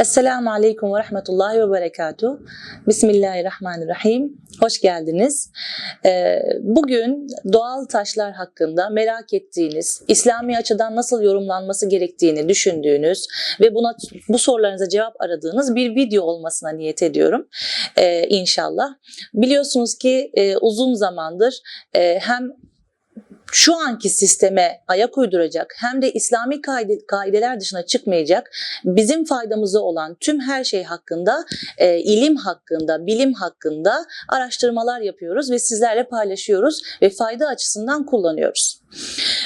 Esselamu Aleyküm ve Rahmetullahi ve Berekatuhu. Bismillahirrahmanirrahim. Hoş geldiniz. Ee, Bugün doğal taşlar hakkında merak ettiğiniz, İslami açıdan nasıl yorumlanması gerektiğini düşündüğünüz ve buna bu sorularınıza cevap aradığınız bir video olmasına niyet ediyorum ee, inşallah. Biliyorsunuz ki e, uzun zamandır e, hem şu anki sisteme ayak uyduracak hem de İslami kaide, kaideler dışına çıkmayacak bizim faydamıza olan tüm her şey hakkında, e, ilim hakkında, bilim hakkında araştırmalar yapıyoruz ve sizlerle paylaşıyoruz ve fayda açısından kullanıyoruz.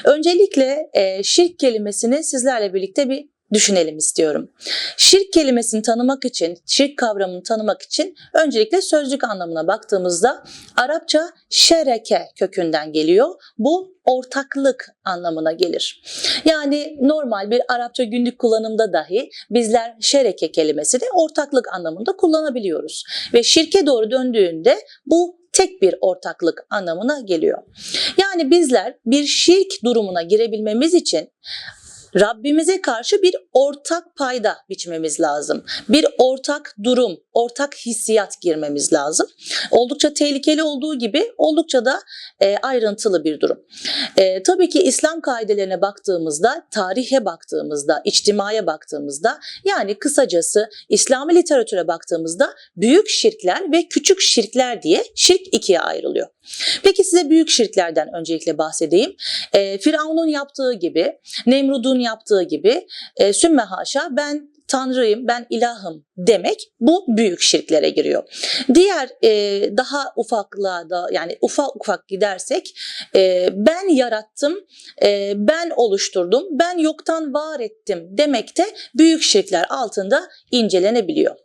Öncelikle e, şirk kelimesini sizlerle birlikte bir düşünelim istiyorum. Şirk kelimesini tanımak için, şirk kavramını tanımak için öncelikle sözcük anlamına baktığımızda Arapça şereke kökünden geliyor. Bu ortaklık anlamına gelir. Yani normal bir Arapça günlük kullanımda dahi bizler şereke kelimesini ortaklık anlamında kullanabiliyoruz. Ve şirke doğru döndüğünde bu tek bir ortaklık anlamına geliyor. Yani bizler bir şirk durumuna girebilmemiz için Rabbimize karşı bir ortak payda biçmemiz lazım. Bir ortak durum, ortak hissiyat girmemiz lazım. Oldukça tehlikeli olduğu gibi oldukça da e, ayrıntılı bir durum. E, tabii ki İslam kaidelerine baktığımızda, tarihe baktığımızda, içtimaya baktığımızda yani kısacası İslami literatüre baktığımızda büyük şirkler ve küçük şirkler diye şirk ikiye ayrılıyor. Peki size büyük şirklerden öncelikle bahsedeyim. E, Firavun'un yaptığı gibi, Nemrud'un yaptığı gibi e, sümme haşa ben Tanrıyım, ben ilahım demek bu büyük şirklere giriyor. Diğer e, daha ufaklığa da yani ufak ufak gidersek e, ben yarattım, e, ben oluşturdum, ben yoktan var ettim demek de büyük şirkler altında incelenebiliyor.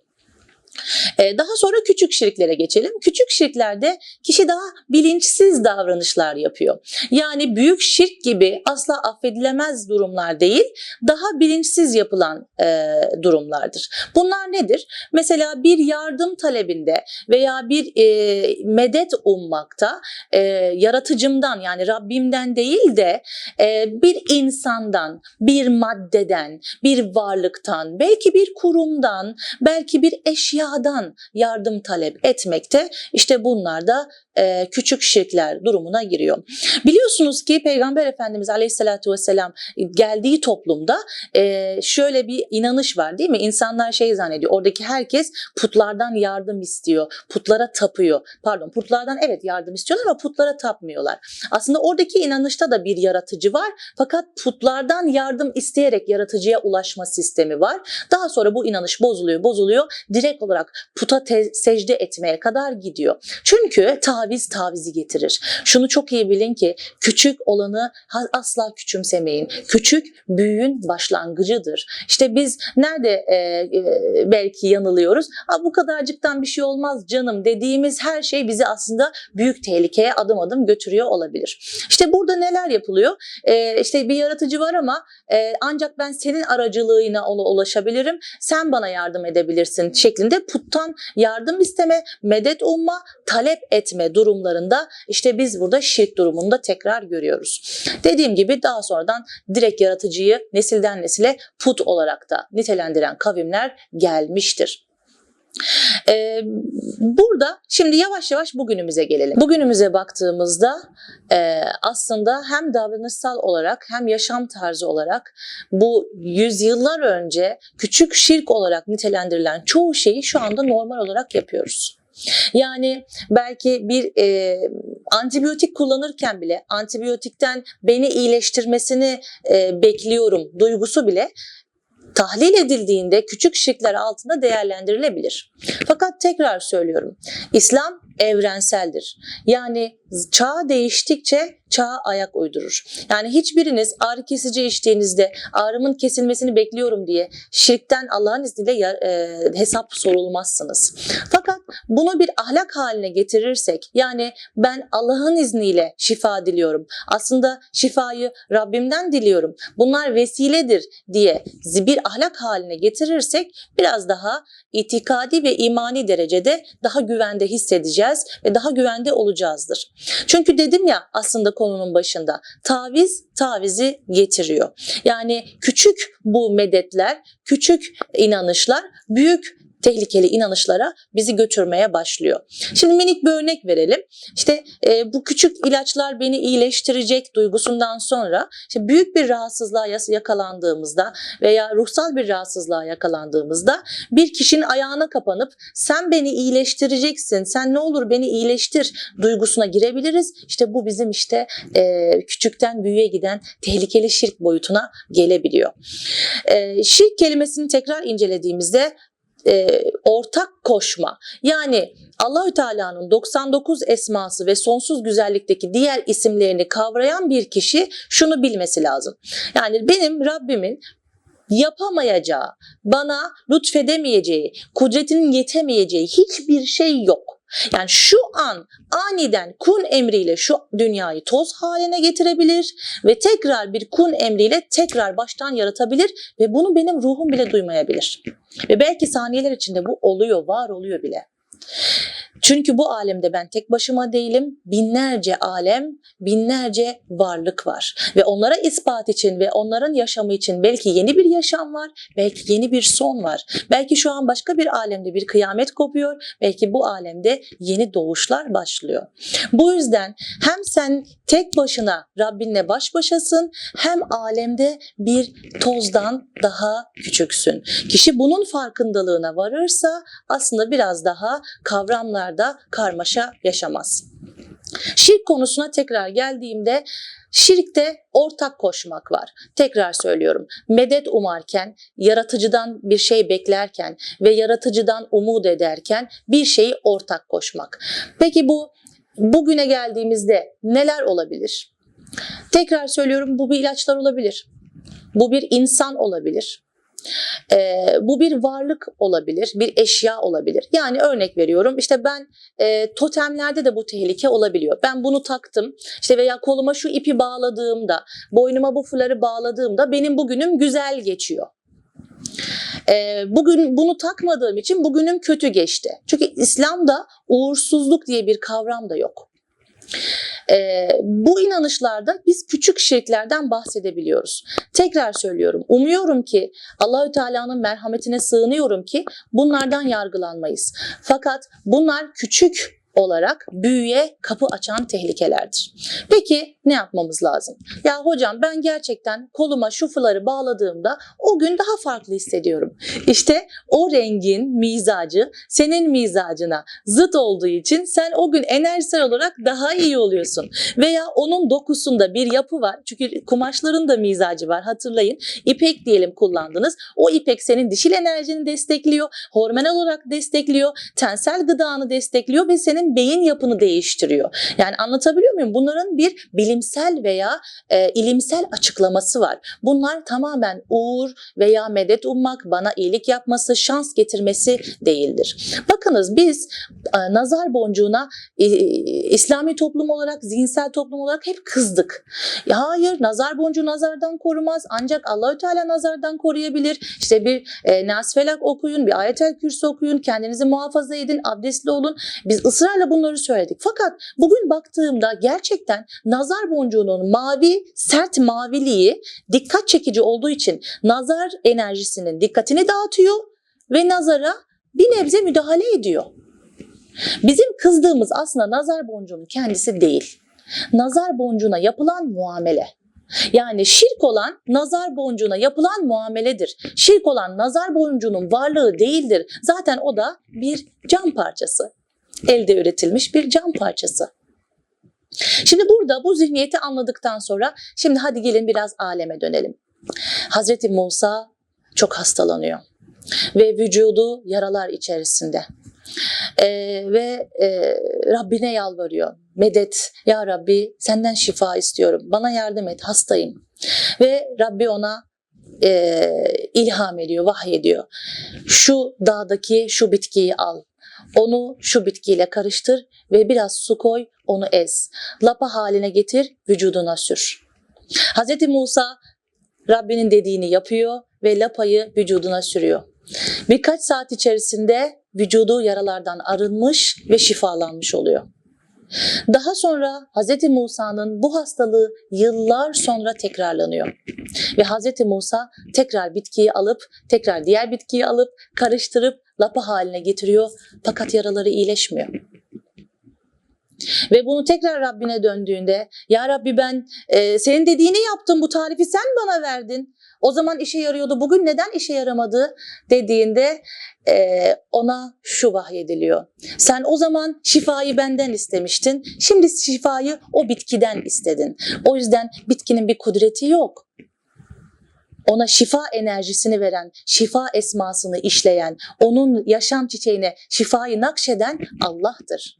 Ee, Daha sonra küçük şirklere geçelim. Küçük şirklerde kişi daha bilinçsiz davranışlar yapıyor. Yani büyük şirk gibi asla affedilemez durumlar değil, daha bilinçsiz yapılan e, durumlardır. Bunlar nedir? Mesela bir yardım talebinde veya bir e, medet ummakta e, yaratıcımdan yani Rabbimden değil de e, bir insandan, bir maddeden, bir varlıktan, belki bir kurumdan, belki bir eşyadan yardım talep etmekte işte bunlar da e, küçük şirkler durumuna giriyor. Biliyorsunuz ki Peygamber Efendimiz Aleyhisselatü Vesselam geldiği toplumda e, şöyle bir inanış var değil mi? İnsanlar şey zannediyor oradaki herkes putlardan yardım istiyor, putlara tapıyor. Pardon putlardan evet yardım istiyorlar ama putlara tapmıyorlar. Aslında oradaki inanışta da bir yaratıcı var fakat putlardan yardım isteyerek yaratıcıya ulaşma sistemi var. Daha sonra bu inanış bozuluyor, bozuluyor. Direkt olarak puta secde etmeye kadar gidiyor. Çünkü taviz tavizi getirir. Şunu çok iyi bilin ki küçük olanı asla küçümsemeyin. Küçük büyüğün başlangıcıdır. İşte biz nerede e, e, belki yanılıyoruz? Ha, bu kadarcıktan bir şey olmaz canım dediğimiz her şey bizi aslında büyük tehlikeye adım adım götürüyor olabilir. İşte burada neler yapılıyor? E, işte bir yaratıcı var ama e, ancak ben senin aracılığına ulaşabilirim. Sen bana yardım edebilirsin şeklinde puttan yardım isteme, medet umma, talep etme durumlarında işte biz burada şirk durumunda tekrar görüyoruz. Dediğim gibi daha sonradan direkt yaratıcıyı nesilden nesile put olarak da nitelendiren kavimler gelmiştir. Ee, burada şimdi yavaş yavaş bugünümüze gelelim. Bugünümüze baktığımızda e, aslında hem davranışsal olarak hem yaşam tarzı olarak bu yüzyıllar önce küçük şirk olarak nitelendirilen çoğu şeyi şu anda normal olarak yapıyoruz. Yani belki bir e, antibiyotik kullanırken bile antibiyotikten beni iyileştirmesini e, bekliyorum duygusu bile tahlil edildiğinde küçük şirkler altında değerlendirilebilir. Fakat tekrar söylüyorum. İslam evrenseldir. Yani çağ değiştikçe çağa ayak uydurur. Yani hiçbiriniz ağrı kesici içtiğinizde ağrımın kesilmesini bekliyorum diye şirkten Allah'ın izniyle e, hesap sorulmazsınız. Fakat bunu bir ahlak haline getirirsek yani ben Allah'ın izniyle şifa diliyorum. Aslında şifayı Rabbimden diliyorum. Bunlar vesiledir diye bir ahlak haline getirirsek biraz daha itikadi ve imani derecede daha güvende hissedeceğiz ve daha güvende olacağızdır. Çünkü dedim ya aslında konunun başında taviz tavizi getiriyor. Yani küçük bu medetler, küçük inanışlar büyük tehlikeli inanışlara bizi götürmeye başlıyor. Şimdi minik bir örnek verelim. İşte e, bu küçük ilaçlar beni iyileştirecek duygusundan sonra işte büyük bir rahatsızlığa yakalandığımızda veya ruhsal bir rahatsızlığa yakalandığımızda bir kişinin ayağına kapanıp sen beni iyileştireceksin, sen ne olur beni iyileştir duygusuna girebiliriz. İşte bu bizim işte e, küçükten büyüğe giden tehlikeli şirk boyutuna gelebiliyor. E, şirk kelimesini tekrar incelediğimizde e, ortak koşma. Yani Allahü Teala'nın 99 esması ve sonsuz güzellikteki diğer isimlerini kavrayan bir kişi şunu bilmesi lazım. Yani benim Rabbimin yapamayacağı, bana lütfedemeyeceği, kudretinin yetemeyeceği hiçbir şey yok. Yani şu an aniden kun emriyle şu dünyayı toz haline getirebilir ve tekrar bir kun emriyle tekrar baştan yaratabilir ve bunu benim ruhum bile duymayabilir. Ve belki saniyeler içinde bu oluyor, var oluyor bile. Çünkü bu alemde ben tek başıma değilim. Binlerce alem, binlerce varlık var. Ve onlara ispat için ve onların yaşamı için belki yeni bir yaşam var, belki yeni bir son var. Belki şu an başka bir alemde bir kıyamet kopuyor, belki bu alemde yeni doğuşlar başlıyor. Bu yüzden hem sen tek başına Rabbinle baş başasın, hem alemde bir tozdan daha küçüksün. Kişi bunun farkındalığına varırsa aslında biraz daha kavramlarda karmaşa yaşamaz. Şirk konusuna tekrar geldiğimde şirkte ortak koşmak var. Tekrar söylüyorum. Medet umarken, yaratıcıdan bir şey beklerken ve yaratıcıdan umut ederken bir şeyi ortak koşmak. Peki bu bugüne geldiğimizde neler olabilir? Tekrar söylüyorum bu bir ilaçlar olabilir. Bu bir insan olabilir. Ee, bu bir varlık olabilir, bir eşya olabilir. Yani örnek veriyorum işte ben e, totemlerde de bu tehlike olabiliyor. Ben bunu taktım işte veya koluma şu ipi bağladığımda, boynuma bu fuları bağladığımda benim bugünüm güzel geçiyor. Bugün bunu takmadığım için bugünüm kötü geçti. Çünkü İslam'da uğursuzluk diye bir kavram da yok. Ee, bu inanışlarda biz küçük şirklerden bahsedebiliyoruz. Tekrar söylüyorum. Umuyorum ki Allahü Teala'nın merhametine sığınıyorum ki bunlardan yargılanmayız. Fakat bunlar küçük olarak büyüye kapı açan tehlikelerdir. Peki ne yapmamız lazım? Ya hocam ben gerçekten koluma şu fuları bağladığımda o gün daha farklı hissediyorum. İşte o rengin mizacı senin mizacına zıt olduğu için sen o gün enerjisel olarak daha iyi oluyorsun. Veya onun dokusunda bir yapı var. Çünkü kumaşların da mizacı var hatırlayın. İpek diyelim kullandınız. O ipek senin dişil enerjini destekliyor. Hormonal olarak destekliyor. Tensel gıdanı destekliyor ve senin beyin yapını değiştiriyor. Yani anlatabiliyor muyum? Bunların bir bilimsel veya e, ilimsel açıklaması var. Bunlar tamamen uğur veya medet ummak, bana iyilik yapması, şans getirmesi değildir. Bakınız biz e, nazar boncuğuna e, İslami toplum olarak, zihinsel toplum olarak hep kızdık. Ya hayır, nazar boncuğu nazardan korumaz. Ancak Allahü Teala nazardan koruyabilir. İşte bir e, Nas okuyun, bir Ayetel Kürsi okuyun, kendinizi muhafaza edin, abdestli olun. Biz ısrarla bunları söyledik. Fakat bugün baktığımda gerçekten nazar boncuğunun mavi, sert maviliği dikkat çekici olduğu için nazar enerjisinin dikkatini dağıtıyor ve nazara bir nebze müdahale ediyor. Bizim kızdığımız aslında nazar boncuğunun kendisi değil. Nazar boncuğuna yapılan muamele. Yani şirk olan nazar boncuğuna yapılan muameledir. Şirk olan nazar boncuğunun varlığı değildir. Zaten o da bir cam parçası. Elde üretilmiş bir cam parçası. Şimdi burada bu zihniyeti anladıktan sonra şimdi hadi gelin biraz aleme dönelim. Hazreti Musa çok hastalanıyor ve vücudu yaralar içerisinde. Ee, ve e, Rabbine yalvarıyor. Medet ya Rabbi senden şifa istiyorum. Bana yardım et hastayım. Ve Rabbi ona e, ilham ediyor, vahyediyor. Şu dağdaki şu bitkiyi al. Onu şu bitkiyle karıştır ve biraz su koy, onu ez. Lapa haline getir, vücuduna sür. Hz. Musa Rabbinin dediğini yapıyor ve lapayı vücuduna sürüyor. Birkaç saat içerisinde vücudu yaralardan arınmış ve şifalanmış oluyor. Daha sonra Hz. Musa'nın bu hastalığı yıllar sonra tekrarlanıyor. Ve Hz. Musa tekrar bitkiyi alıp, tekrar diğer bitkiyi alıp, karıştırıp lapa haline getiriyor. Fakat yaraları iyileşmiyor. Ve bunu tekrar Rabbine döndüğünde, Ya Rabbi ben e, senin dediğini yaptım, bu tarifi sen bana verdin. O zaman işe yarıyordu, bugün neden işe yaramadı dediğinde e, ona şu vahyediliyor. Sen o zaman şifayı benden istemiştin, şimdi şifayı o bitkiden istedin. O yüzden bitkinin bir kudreti yok. Ona şifa enerjisini veren, şifa esmasını işleyen, onun yaşam çiçeğine şifayı nakşeden Allah'tır.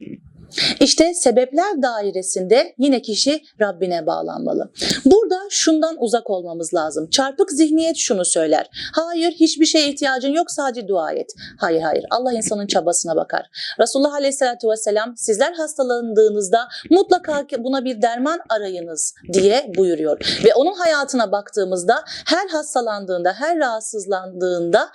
İşte sebepler dairesinde yine kişi Rabbine bağlanmalı. Burada şundan uzak olmamız lazım. Çarpık zihniyet şunu söyler. Hayır hiçbir şeye ihtiyacın yok sadece dua et. Hayır hayır Allah insanın çabasına bakar. Resulullah Aleyhisselatü Vesselam sizler hastalandığınızda mutlaka buna bir derman arayınız diye buyuruyor. Ve onun hayatına baktığımızda her hastalandığında, her rahatsızlandığında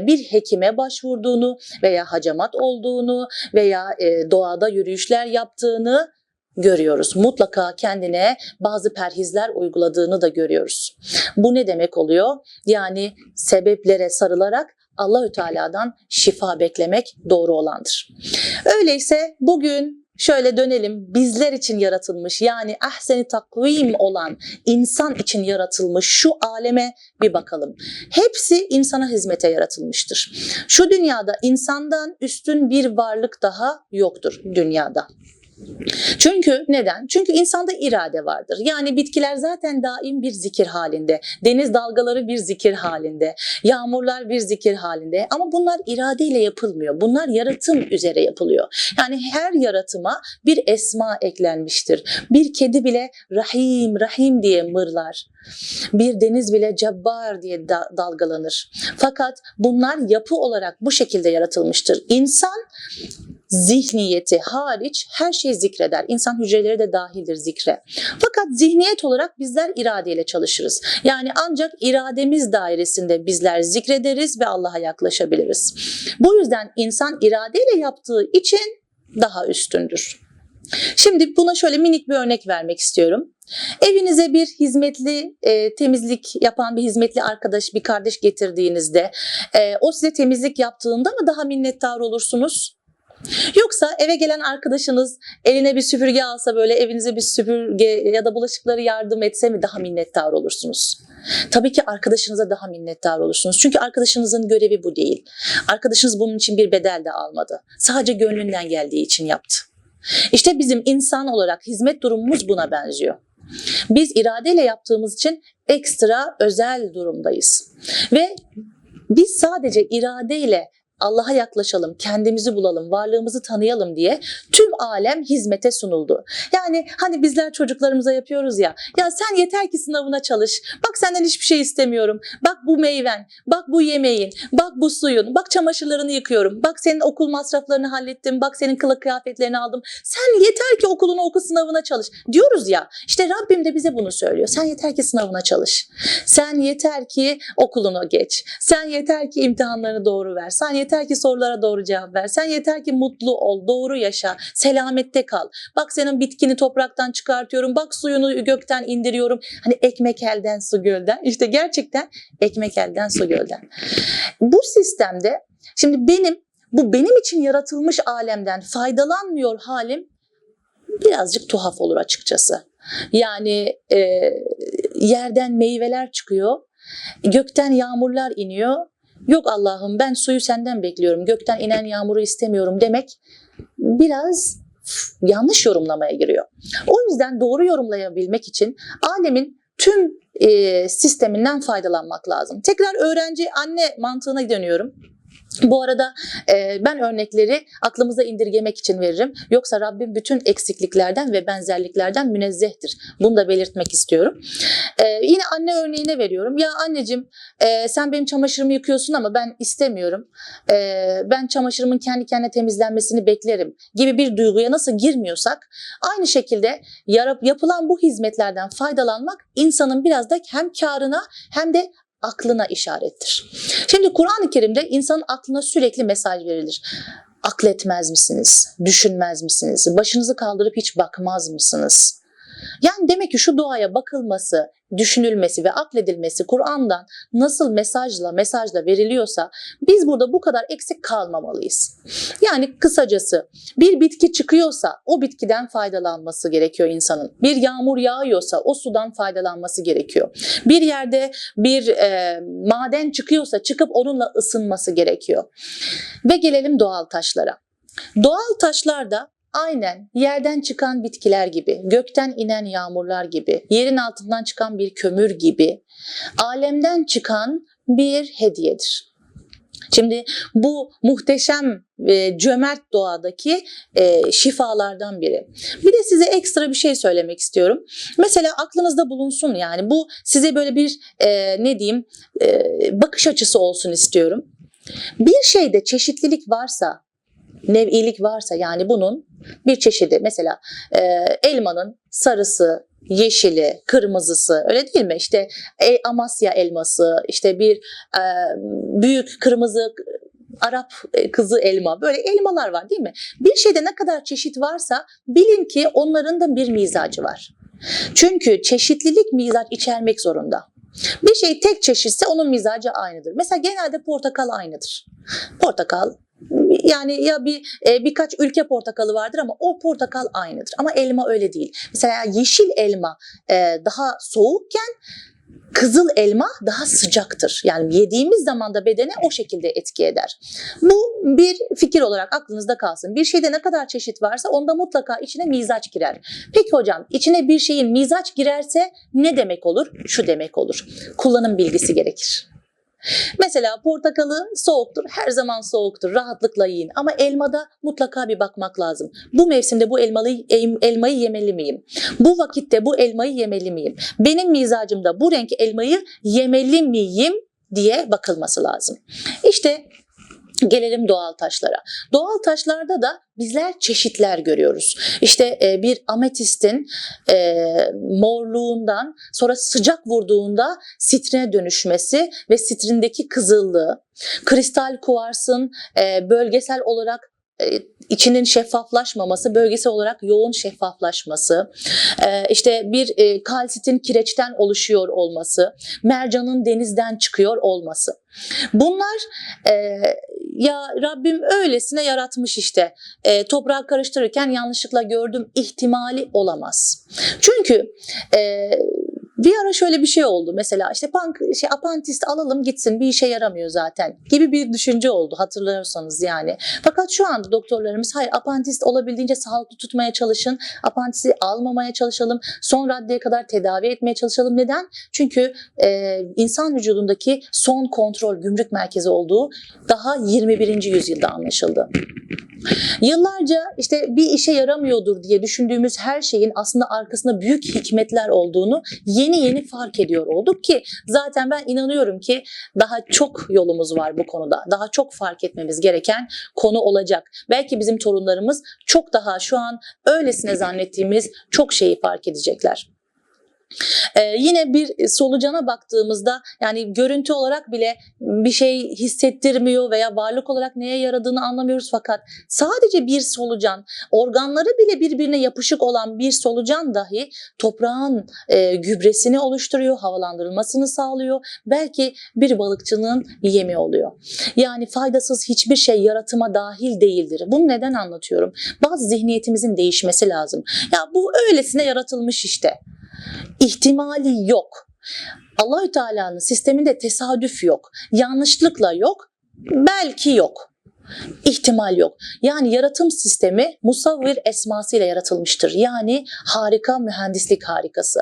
bir hekime başvurduğunu veya hacamat olduğunu veya doğada yürüyüşler yaptığını görüyoruz. Mutlaka kendine bazı perhizler uyguladığını da görüyoruz. Bu ne demek oluyor? Yani sebeplere sarılarak Allahü Teala'dan şifa beklemek doğru olandır. Öyleyse bugün şöyle dönelim bizler için yaratılmış yani ahseni takvim olan insan için yaratılmış şu aleme bir bakalım. Hepsi insana hizmete yaratılmıştır. Şu dünyada insandan üstün bir varlık daha yoktur dünyada. Çünkü neden? Çünkü insanda irade vardır. Yani bitkiler zaten daim bir zikir halinde. Deniz dalgaları bir zikir halinde. Yağmurlar bir zikir halinde. Ama bunlar iradeyle yapılmıyor. Bunlar yaratım üzere yapılıyor. Yani her yaratıma bir esma eklenmiştir. Bir kedi bile Rahim, Rahim diye mırlar. Bir deniz bile Cebbar diye da- dalgalanır. Fakat bunlar yapı olarak bu şekilde yaratılmıştır. İnsan zihniyeti hariç her şey zikreder. İnsan hücreleri de dahildir zikre. Fakat zihniyet olarak bizler iradeyle çalışırız. Yani ancak irademiz dairesinde bizler zikrederiz ve Allah'a yaklaşabiliriz. Bu yüzden insan iradeyle yaptığı için daha üstündür. Şimdi buna şöyle minik bir örnek vermek istiyorum. Evinize bir hizmetli e, temizlik yapan bir hizmetli arkadaş, bir kardeş getirdiğinizde e, o size temizlik yaptığında mı daha minnettar olursunuz? Yoksa eve gelen arkadaşınız eline bir süpürge alsa böyle evinize bir süpürge ya da bulaşıkları yardım etse mi daha minnettar olursunuz? Tabii ki arkadaşınıza daha minnettar olursunuz. Çünkü arkadaşınızın görevi bu değil. Arkadaşınız bunun için bir bedel de almadı. Sadece gönlünden geldiği için yaptı. İşte bizim insan olarak hizmet durumumuz buna benziyor. Biz iradeyle yaptığımız için ekstra özel durumdayız. Ve biz sadece iradeyle Allah'a yaklaşalım, kendimizi bulalım, varlığımızı tanıyalım diye tüm alem hizmete sunuldu. Yani hani bizler çocuklarımıza yapıyoruz ya, ya sen yeter ki sınavına çalış, bak senden hiçbir şey istemiyorum, bak bu meyven, bak bu yemeğin, bak bu suyun, bak çamaşırlarını yıkıyorum, bak senin okul masraflarını hallettim, bak senin kılık kıyafetlerini aldım, sen yeter ki okulunu oku sınavına çalış. Diyoruz ya, işte Rabbim de bize bunu söylüyor, sen yeter ki sınavına çalış, sen yeter ki okulunu geç, sen yeter ki imtihanlarını doğru ver, sen yeter ki sorulara doğru cevap ver. Sen yeter ki mutlu ol, doğru yaşa, selamette kal. Bak senin bitkini topraktan çıkartıyorum, bak suyunu gökten indiriyorum. Hani ekmek elden su gölden. İşte gerçekten ekmek elden su gölden. Bu sistemde şimdi benim bu benim için yaratılmış alemden faydalanmıyor halim birazcık tuhaf olur açıkçası. Yani e, yerden meyveler çıkıyor, gökten yağmurlar iniyor. Yok Allah'ım ben suyu senden bekliyorum, gökten inen yağmuru istemiyorum demek biraz yanlış yorumlamaya giriyor. O yüzden doğru yorumlayabilmek için alemin tüm e, sisteminden faydalanmak lazım. Tekrar öğrenci anne mantığına dönüyorum. Bu arada e, ben örnekleri aklımıza indirgemek için veririm. Yoksa Rabbim bütün eksikliklerden ve benzerliklerden münezzehtir. Bunu da belirtmek istiyorum. E, yine anne örneğine veriyorum. Ya anneciğim e, sen benim çamaşırımı yıkıyorsun ama ben istemiyorum. E, ben çamaşırımın kendi kendine temizlenmesini beklerim gibi bir duyguya nasıl girmiyorsak aynı şekilde yarap, yapılan bu hizmetlerden faydalanmak insanın biraz da hem karına hem de aklına işarettir. Şimdi Kur'an-ı Kerim'de insanın aklına sürekli mesaj verilir. Akletmez misiniz? Düşünmez misiniz? Başınızı kaldırıp hiç bakmaz mısınız? Yani demek ki şu duaya bakılması, düşünülmesi ve akledilmesi Kur'an'dan nasıl mesajla mesajla veriliyorsa biz burada bu kadar eksik kalmamalıyız. Yani kısacası bir bitki çıkıyorsa o bitkiden faydalanması gerekiyor insanın. Bir yağmur yağıyorsa o sudan faydalanması gerekiyor. Bir yerde bir e, maden çıkıyorsa çıkıp onunla ısınması gerekiyor. Ve gelelim doğal taşlara. Doğal taşlar da Aynen yerden çıkan bitkiler gibi, gökten inen yağmurlar gibi, yerin altından çıkan bir kömür gibi alemden çıkan bir hediyedir. Şimdi bu muhteşem e, cömert doğadaki e, şifalardan biri. Bir de size ekstra bir şey söylemek istiyorum. Mesela aklınızda bulunsun yani bu size böyle bir e, ne diyeyim e, bakış açısı olsun istiyorum. Bir şeyde çeşitlilik varsa, nev'ilik varsa yani bunun bir çeşidi mesela e, elmanın sarısı, yeşili, kırmızısı öyle değil mi? İşte e, Amasya elması, işte bir e, büyük kırmızı Arap e, kızı elma böyle elmalar var değil mi? Bir şeyde ne kadar çeşit varsa bilin ki onların da bir mizacı var. Çünkü çeşitlilik mizaç içermek zorunda. Bir şey tek çeşitse onun mizacı aynıdır. Mesela genelde portakal aynıdır. Portakal yani ya bir e, birkaç ülke portakalı vardır ama o portakal aynıdır. Ama elma öyle değil. Mesela yeşil elma e, daha soğukken kızıl elma daha sıcaktır. Yani yediğimiz zaman da bedene o şekilde etki eder. Bu bir fikir olarak aklınızda kalsın. Bir şeyde ne kadar çeşit varsa onda mutlaka içine mizaç girer. Peki hocam içine bir şeyin mizaç girerse ne demek olur? Şu demek olur. Kullanım bilgisi gerekir. Mesela portakalı soğuktur, her zaman soğuktur, rahatlıkla yiyin. Ama elmada mutlaka bir bakmak lazım. Bu mevsimde bu elmayı, elmayı yemeli miyim? Bu vakitte bu elmayı yemeli miyim? Benim mizacımda bu renk elmayı yemeli miyim diye bakılması lazım. İşte Gelelim doğal taşlara. Doğal taşlarda da bizler çeşitler görüyoruz. İşte e, bir ametistin e, morluğundan sonra sıcak vurduğunda sitrine dönüşmesi ve sitrindeki kızıllığı, kristal kuvarsın e, bölgesel olarak içinin şeffaflaşmaması, bölgesel olarak yoğun şeffaflaşması, işte bir kalsitin kireçten oluşuyor olması, mercanın denizden çıkıyor olması. Bunlar ya Rabbim öylesine yaratmış işte toprağı karıştırırken yanlışlıkla gördüm ihtimali olamaz. Çünkü bir ara şöyle bir şey oldu mesela işte pank, şey, apantist alalım gitsin bir işe yaramıyor zaten gibi bir düşünce oldu hatırlarsanız yani. Fakat şu anda doktorlarımız hayır apantist olabildiğince sağlıklı tutmaya çalışın. Apantisi almamaya çalışalım. Son raddeye kadar tedavi etmeye çalışalım. Neden? Çünkü e, insan vücudundaki son kontrol gümrük merkezi olduğu daha 21. yüzyılda anlaşıldı. Yıllarca işte bir işe yaramıyordur diye düşündüğümüz her şeyin aslında arkasında büyük hikmetler olduğunu yeni yeni fark ediyor olduk ki zaten ben inanıyorum ki daha çok yolumuz var bu konuda. Daha çok fark etmemiz gereken konu olacak. Belki bizim torunlarımız çok daha şu an öylesine zannettiğimiz çok şeyi fark edecekler. Ee, yine bir solucana baktığımızda yani görüntü olarak bile bir şey hissettirmiyor veya varlık olarak neye yaradığını anlamıyoruz fakat sadece bir solucan organları bile birbirine yapışık olan bir solucan dahi toprağın e, gübresini oluşturuyor, havalandırılmasını sağlıyor. Belki bir balıkçının yemi oluyor. Yani faydasız hiçbir şey yaratıma dahil değildir. Bunu neden anlatıyorum? Bazı zihniyetimizin değişmesi lazım. Ya bu öylesine yaratılmış işte ihtimali yok. Allahü Teala'nın sisteminde tesadüf yok, yanlışlıkla yok, belki yok. İhtimal yok. Yani yaratım sistemi musavvir esmasıyla yaratılmıştır. Yani harika mühendislik harikası.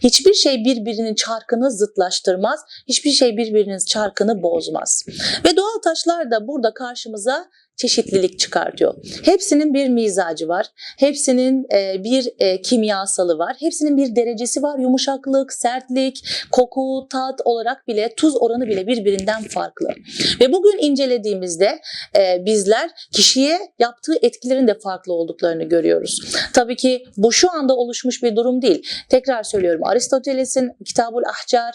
Hiçbir şey birbirinin çarkını zıtlaştırmaz, hiçbir şey birbirinin çarkını bozmaz. Ve doğal taşlar da burada karşımıza çeşitlilik çıkartıyor. Hepsinin bir mizacı var. Hepsinin e, bir e, kimyasalı var. Hepsinin bir derecesi var. Yumuşaklık, sertlik, koku, tat olarak bile tuz oranı bile birbirinden farklı. Ve bugün incelediğimizde e, bizler kişiye yaptığı etkilerin de farklı olduklarını görüyoruz. Tabii ki bu şu anda oluşmuş bir durum değil. Tekrar söylüyorum Aristoteles'in Kitabul Ahcar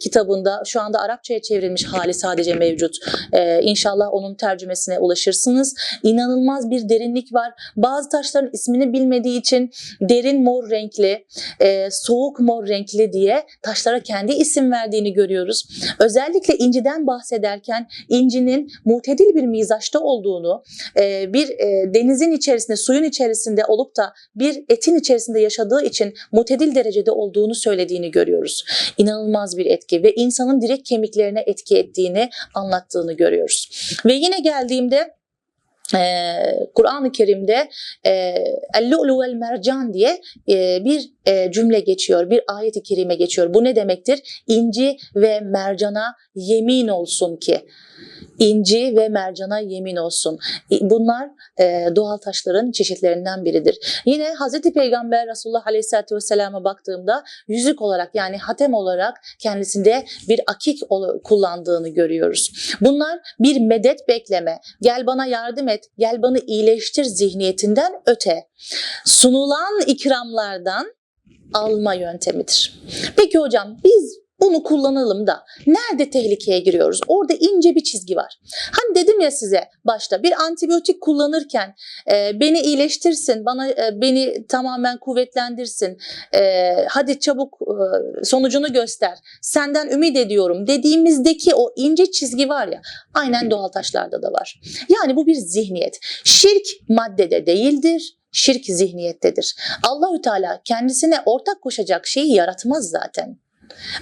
kitabında şu anda Arapçaya çevrilmiş hali sadece mevcut. E, inşallah onun tercümesine ulaşırsınız. İnanılmaz bir derinlik var. Bazı taşların ismini bilmediği için derin mor renkli, e, soğuk mor renkli diye taşlara kendi isim verdiğini görüyoruz. Özellikle inciden bahsederken incinin mutedil bir mizaçta olduğunu, e, bir e, denizin içerisinde, suyun içerisinde olup da bir etin içerisinde yaşadığı için mutedil derecede olduğunu söylediğini görüyoruz. İnanılmaz bir etki ve insanın direkt kemiklerine etki ettiğini anlattığını görüyoruz. Ve yine geldiğimde e, Kur'an-ı Kerim'de e, El-Lu'lu vel Mercan diye e, bir e, cümle geçiyor, bir ayet-i kerime geçiyor. Bu ne demektir? İnci ve mercana yemin olsun ki. İnci ve mercana yemin olsun. Bunlar e, doğal taşların çeşitlerinden biridir. Yine Hazreti Peygamber Resulullah Aleyhisselatü Vesselam'a baktığımda yüzük olarak yani hatem olarak kendisinde bir akik kullandığını görüyoruz. Bunlar bir medet bekleme, gel bana yardım et, gel bana iyileştir zihniyetinden öte. Sunulan ikramlardan alma yöntemidir. Peki hocam biz bunu kullanalım da nerede tehlikeye giriyoruz? Orada ince bir çizgi var. Hani dedim ya size başta bir antibiyotik kullanırken e, beni iyileştirsin, bana e, beni tamamen kuvvetlendirsin. E, hadi çabuk e, sonucunu göster. Senden ümit ediyorum dediğimizdeki o ince çizgi var ya aynen doğal taşlarda da var. Yani bu bir zihniyet. Şirk maddede değildir. Şirk zihniyettedir. Allahü Teala kendisine ortak koşacak şeyi yaratmaz zaten.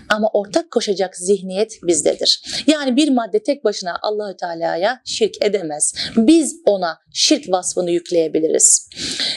Ama ortak koşacak zihniyet bizdedir. Yani bir madde tek başına Allahü Teala'ya şirk edemez. Biz ona şirk vasfını yükleyebiliriz.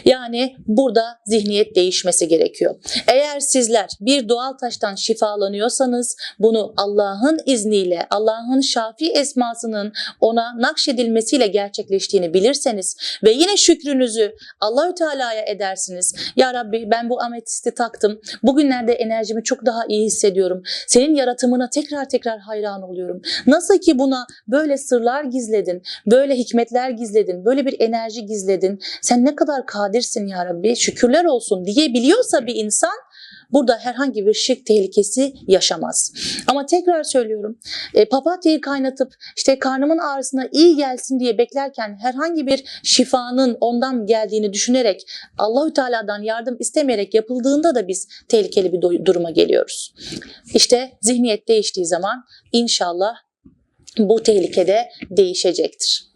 Yani burada zihniyet değişmesi gerekiyor. Eğer sizler bir doğal taştan şifalanıyorsanız bunu Allah'ın izniyle, Allah'ın şafi esmasının ona nakşedilmesiyle gerçekleştiğini bilirseniz ve yine şükrünüzü Allahü Teala'ya edersiniz. Ya Rabbi ben bu ametisti taktım. Bugünlerde enerjimi çok daha iyi hissediyorum. Senin yaratımına tekrar tekrar hayran oluyorum. Nasıl ki buna böyle sırlar gizledin, böyle hikmetler gizledin, böyle bir enerji gizledin. Sen ne kadar kadirsin ya Rabbi, şükürler olsun diyebiliyorsa bir insan burada herhangi bir şirk tehlikesi yaşamaz. Ama tekrar söylüyorum, e, papatyayı kaynatıp işte karnımın ağrısına iyi gelsin diye beklerken herhangi bir şifanın ondan geldiğini düşünerek Allahü Teala'dan yardım istemeyerek yapıldığında da biz tehlikeli bir duruma geliyoruz. İşte zihniyet değiştiği zaman inşallah bu tehlikede değişecektir.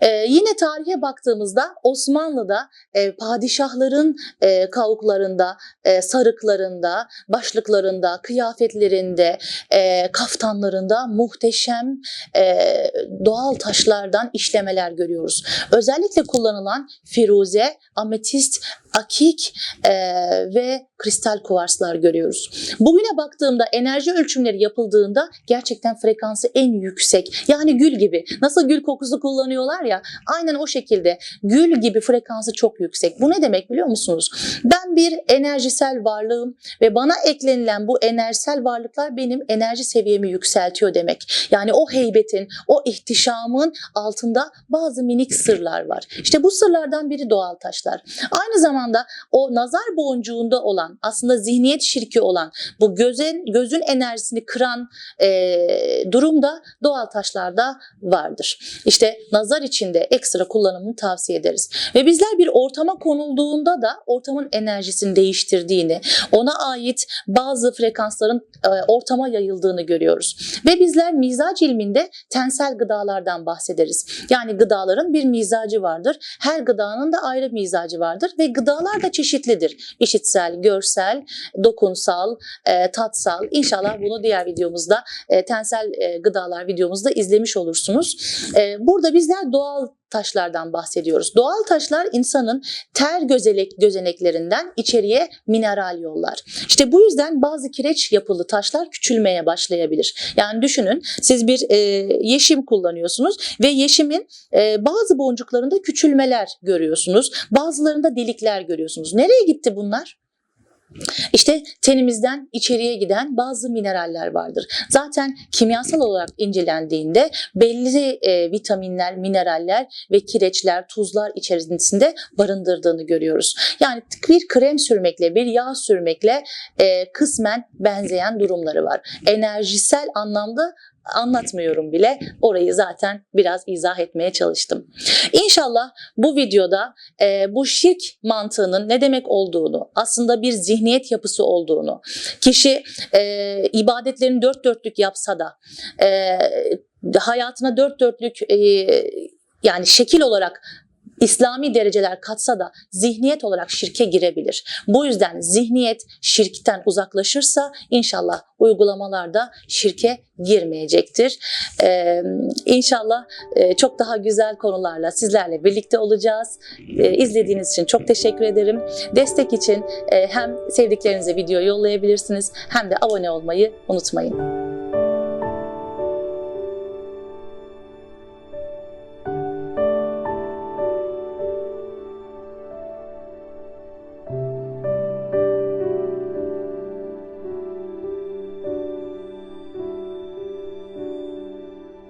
Ee, yine tarihe baktığımızda Osmanlı'da e, padişahların e, kavuklarında, e, sarıklarında, başlıklarında, kıyafetlerinde, e, kaftanlarında muhteşem e, doğal taşlardan işlemeler görüyoruz. Özellikle kullanılan firuze, ametist, akik e, ve kristal kuvarslar görüyoruz. Bugüne baktığımda enerji ölçümleri yapıldığında gerçekten frekansı en yüksek. Yani gül gibi. Nasıl gül kokusu kullanıyorlar ya aynen o şekilde gül gibi frekansı çok yüksek. Bu ne demek biliyor musunuz? Ben bir enerjisel varlığım ve bana eklenilen bu enerjisel varlıklar benim enerji seviyemi yükseltiyor demek. Yani o heybetin, o ihtişamın altında bazı minik sırlar var. İşte bu sırlardan biri doğal taşlar. Aynı zamanda o nazar boncuğunda olan aslında zihniyet şirki olan bu gözün, gözün enerjisini kıran e, durumda doğal taşlarda vardır. İşte nazar içinde ekstra kullanımını tavsiye ederiz. Ve bizler bir ortama konulduğunda da ortamın enerjisini değiştirdiğini, ona ait bazı frekansların e, ortama yayıldığını görüyoruz. Ve bizler mizac ilminde tensel gıdalardan bahsederiz. Yani gıdaların bir mizacı vardır. Her gıdanın da ayrı mizacı vardır ve gıdalar da çeşitlidir. İşitsel, görsel, dokunsal, e, tatsal. İnşallah bunu diğer videomuzda e, tensel e, gıdalar videomuzda izlemiş olursunuz. E, burada bizler doğal taşlardan bahsediyoruz. Doğal taşlar insanın ter gözelek gözeneklerinden içeriye mineral yollar. İşte bu yüzden bazı kireç yapılı taşlar küçülmeye başlayabilir. Yani düşünün siz bir e, yeşim kullanıyorsunuz ve yeşimin e, bazı boncuklarında küçülmeler görüyorsunuz. Bazılarında delikler görüyorsunuz. Nereye gitti bunlar? İşte tenimizden içeriye giden bazı mineraller vardır. Zaten kimyasal olarak incelendiğinde belli e, vitaminler, mineraller ve kireçler, tuzlar içerisinde barındırdığını görüyoruz. Yani bir krem sürmekle, bir yağ sürmekle e, kısmen benzeyen durumları var. Enerjisel anlamda anlatmıyorum bile. Orayı zaten biraz izah etmeye çalıştım. İnşallah bu videoda e, bu şirk mantığının ne demek olduğunu, aslında bir zihniyet yapısı olduğunu, kişi e, ibadetlerini dört dörtlük yapsa da e, hayatına dört dörtlük e, yani şekil olarak İslami dereceler katsa da zihniyet olarak şirke girebilir. Bu yüzden zihniyet şirkten uzaklaşırsa inşallah uygulamalarda şirke girmeyecektir. Ee, inşallah e, çok daha güzel konularla sizlerle birlikte olacağız. Ee, izlediğiniz için çok teşekkür ederim. Destek için e, hem sevdiklerinize video yollayabilirsiniz hem de abone olmayı unutmayın.